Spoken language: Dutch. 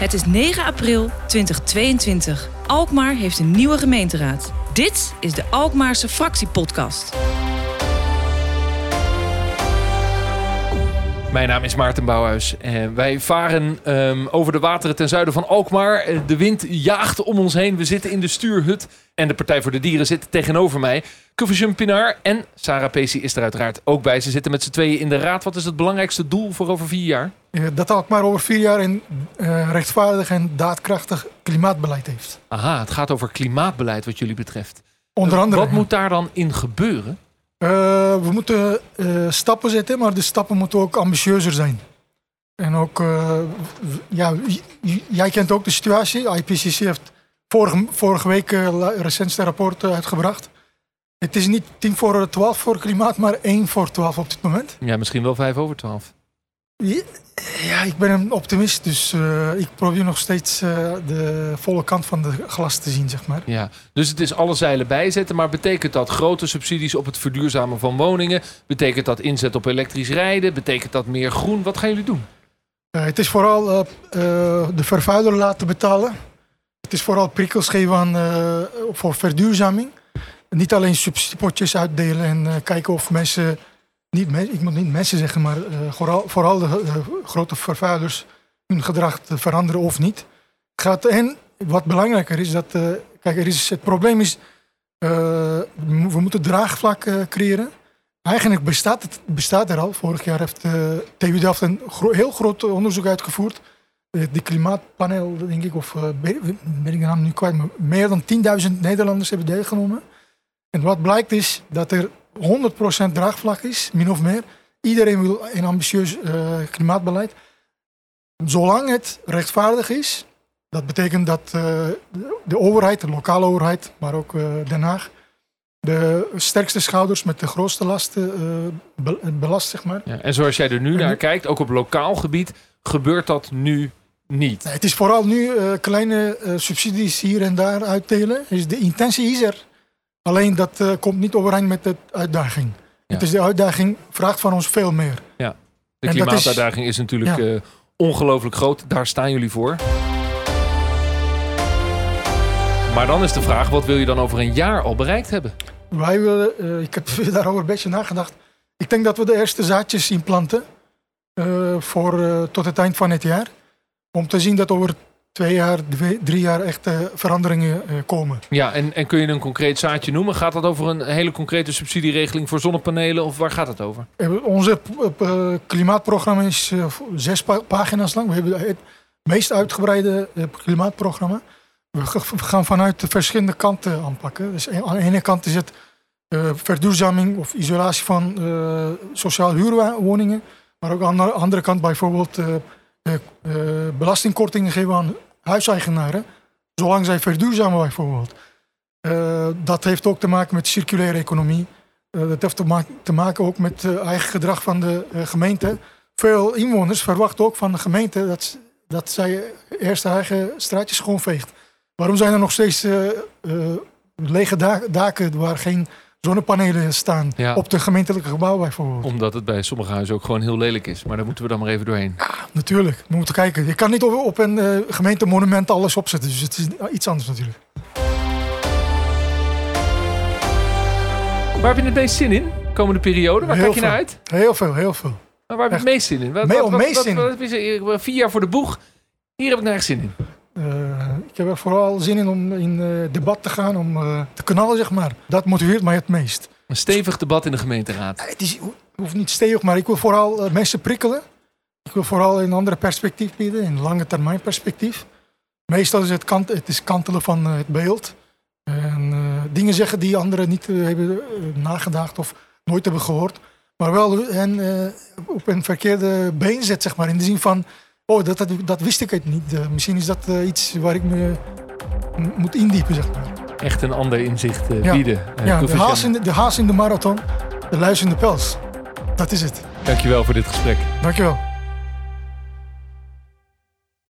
Het is 9 april 2022. Alkmaar heeft een nieuwe gemeenteraad. Dit is de Alkmaarse Fractiepodcast. Mijn naam is Maarten Bouwhuis. En wij varen ehm, over de wateren ten zuiden van Alkmaar. Eh, De wind jaagt om ons heen. We zitten in de stuurhut. En de Partij voor de Dieren zit tegenover mij. Kuffersum Pinar en Sarah Pesi is er uiteraard ook bij. Ze zitten met z'n tweeën in de raad. Wat is het belangrijkste doel voor over vier jaar? Eh, dat Alkmaar over vier jaar een eh, rechtvaardig en daadkrachtig klimaatbeleid heeft. Aha, het gaat over klimaatbeleid wat jullie betreft. Onder andere. Wat moet daar dan in gebeuren? Eh, we moeten eh, stappen zetten, maar de stappen moeten ook ambitieuzer zijn. En ook, eh, ja, jij kent ook de situatie. IPCC heeft vorige, vorige week eh, la- recentste rapport eh, uitgebracht. Het is niet tien voor twaalf voor klimaat, maar één voor twaalf op dit moment. Ja, misschien wel vijf over twaalf. Ja, ik ben een optimist, dus eh, ik probeer nog steeds eh, de volle kant van de glas te zien, zeg maar. Ja, dus het is alle zeilen bijzetten. Maar betekent dat grote subsidies op het verduurzamen van woningen? Betekent dat inzet op elektrisch rijden? Betekent dat meer groen? Wat gaan jullie doen? Eh, het is vooral de vervuiler laten betalen. Het is vooral prikkels geven aan, voor verduurzaming. Niet alleen subsidiepotjes uitdelen en kijken of mensen, niet ik moet niet mensen zeggen, maar eh, vooral, de grote vervuilers hun gedrag veranderen of niet. Gaat, en wat belangrijker is, dat, eh, kijk, er is, het probleem is, eh, we moeten draagvlak creëren. Eigenlijk bestaat het bestaat er al. Vorig jaar heeft TU Delft een heel groot onderzoek uitgevoerd. De klimaatpanel, denk ik, of ben ik de naam nu kwijt, maar meer dan 10.000 Nederlanders hebben deelgenomen. En wat blijkt is dat er 100% draagvlak is, min of meer. Iedereen wil een ambitieus eh, klimaatbeleid. Zolang het rechtvaardig is, dat betekent dat eh, de, overheid, de lokale overheid, maar ook eh, Den Haag, de sterkste schouders met de grootste lasten be- belast, zeg maar. Ja, en zoals jij er nu En naar nu- kijkt, ook op lokaal gebied, gebeurt dat nu niet. Nee, Het is vooral nu kleine subsidies hier en daar uitdelen. Dus de intentie is er. Alleen dat eh, komt niet overeen met de uitdaging. Ja. Het is de uitdaging vraagt van ons veel meer. De En dat is- klimaatuitdaging is natuurlijk Ja. eh, ongelooflijk groot. Daar staan jullie voor. Maar dan is de vraag, wat wil je dan over een jaar al bereikt hebben? Wij willen, eh, ik heb daarover een beetje nagedacht. Ik denk dat we de eerste zaadjes inplanten voor, tot het eind van het jaar. Om te zien dat over twee jaar, twee- drie jaar echt eh, veranderingen eh, komen. Ja, en, en kun je een concreet zaadje noemen? Gaat dat over een hele concrete subsidieregeling voor zonnepanelen of waar gaat het over? Eh, Onze eh, klimaatprogramma is zes pa- pagina's lang. We hebben het meest uitgebreide klimaatprogramma. We gaan vanuit de verschillende kanten aanpakken. Dus aan de ene kant is het verduurzaming of isolatie van sociaal huurwoningen. Maar ook aan de andere kant bijvoorbeeld belastingkortingen geven aan huiseigenaren. Zolang zij verduurzamen bijvoorbeeld. Eh, dat heeft ook te maken met circulaire economie. Eh, dat heeft te, ma- te maken ook met eigen gedrag van de eh, gemeente. Veel inwoners verwachten ook van de gemeente dat, dat zij eerst eigen straatjes schoonveegt. Waarom zijn er nog steeds eh, eh, lege da- daken waar geen zonnepanelen staan? Ja. Op de gemeentelijke gebouwen bijvoorbeeld. Omdat het bij sommige huizen ook gewoon heel lelijk is. Maar daar moeten we dan maar even doorheen. Natuurlijk, we moeten kijken. Je kan niet op, op een eh, gemeentemonument alles opzetten. Dus het is iets anders natuurlijk. Waar heb je het meest zin in? Komende periode? Waar Heel kijk je naar veel. uit? Heel veel, heel veel. Maar waar heb je het meest zin in? Wat, wat, oh, er? Vier jaar voor de boeg. Hier heb ik nergens zin in. Eh, ik heb er vooral zin in om in eh, debat te gaan, om eh, te knallen, zeg maar. Dat motiveert mij het meest. Een stevig debat in de gemeenteraad. Het is, hoeft niet stevig, maar ik wil vooral mensen prikkelen. Ik wil vooral een andere perspectief bieden, een lange termijn perspectief. Meestal is het, kant, het is kantelen van het beeld. En dingen zeggen die anderen niet hebben nagedacht of nooit hebben gehoord. Maar wel hen op een verkeerde been zet, zeg maar. In de zin van, oh, dat, dat, dat wist ik het niet. Eh, misschien is dat eh, iets waar ik me m- moet indiepen, zeg maar. Echt een ander inzicht eh, Ja. bieden. Ja, de haas, in de, de haas in de marathon, de luis in de pels. Dat is het. Dankjewel voor dit gesprek. Dankjewel.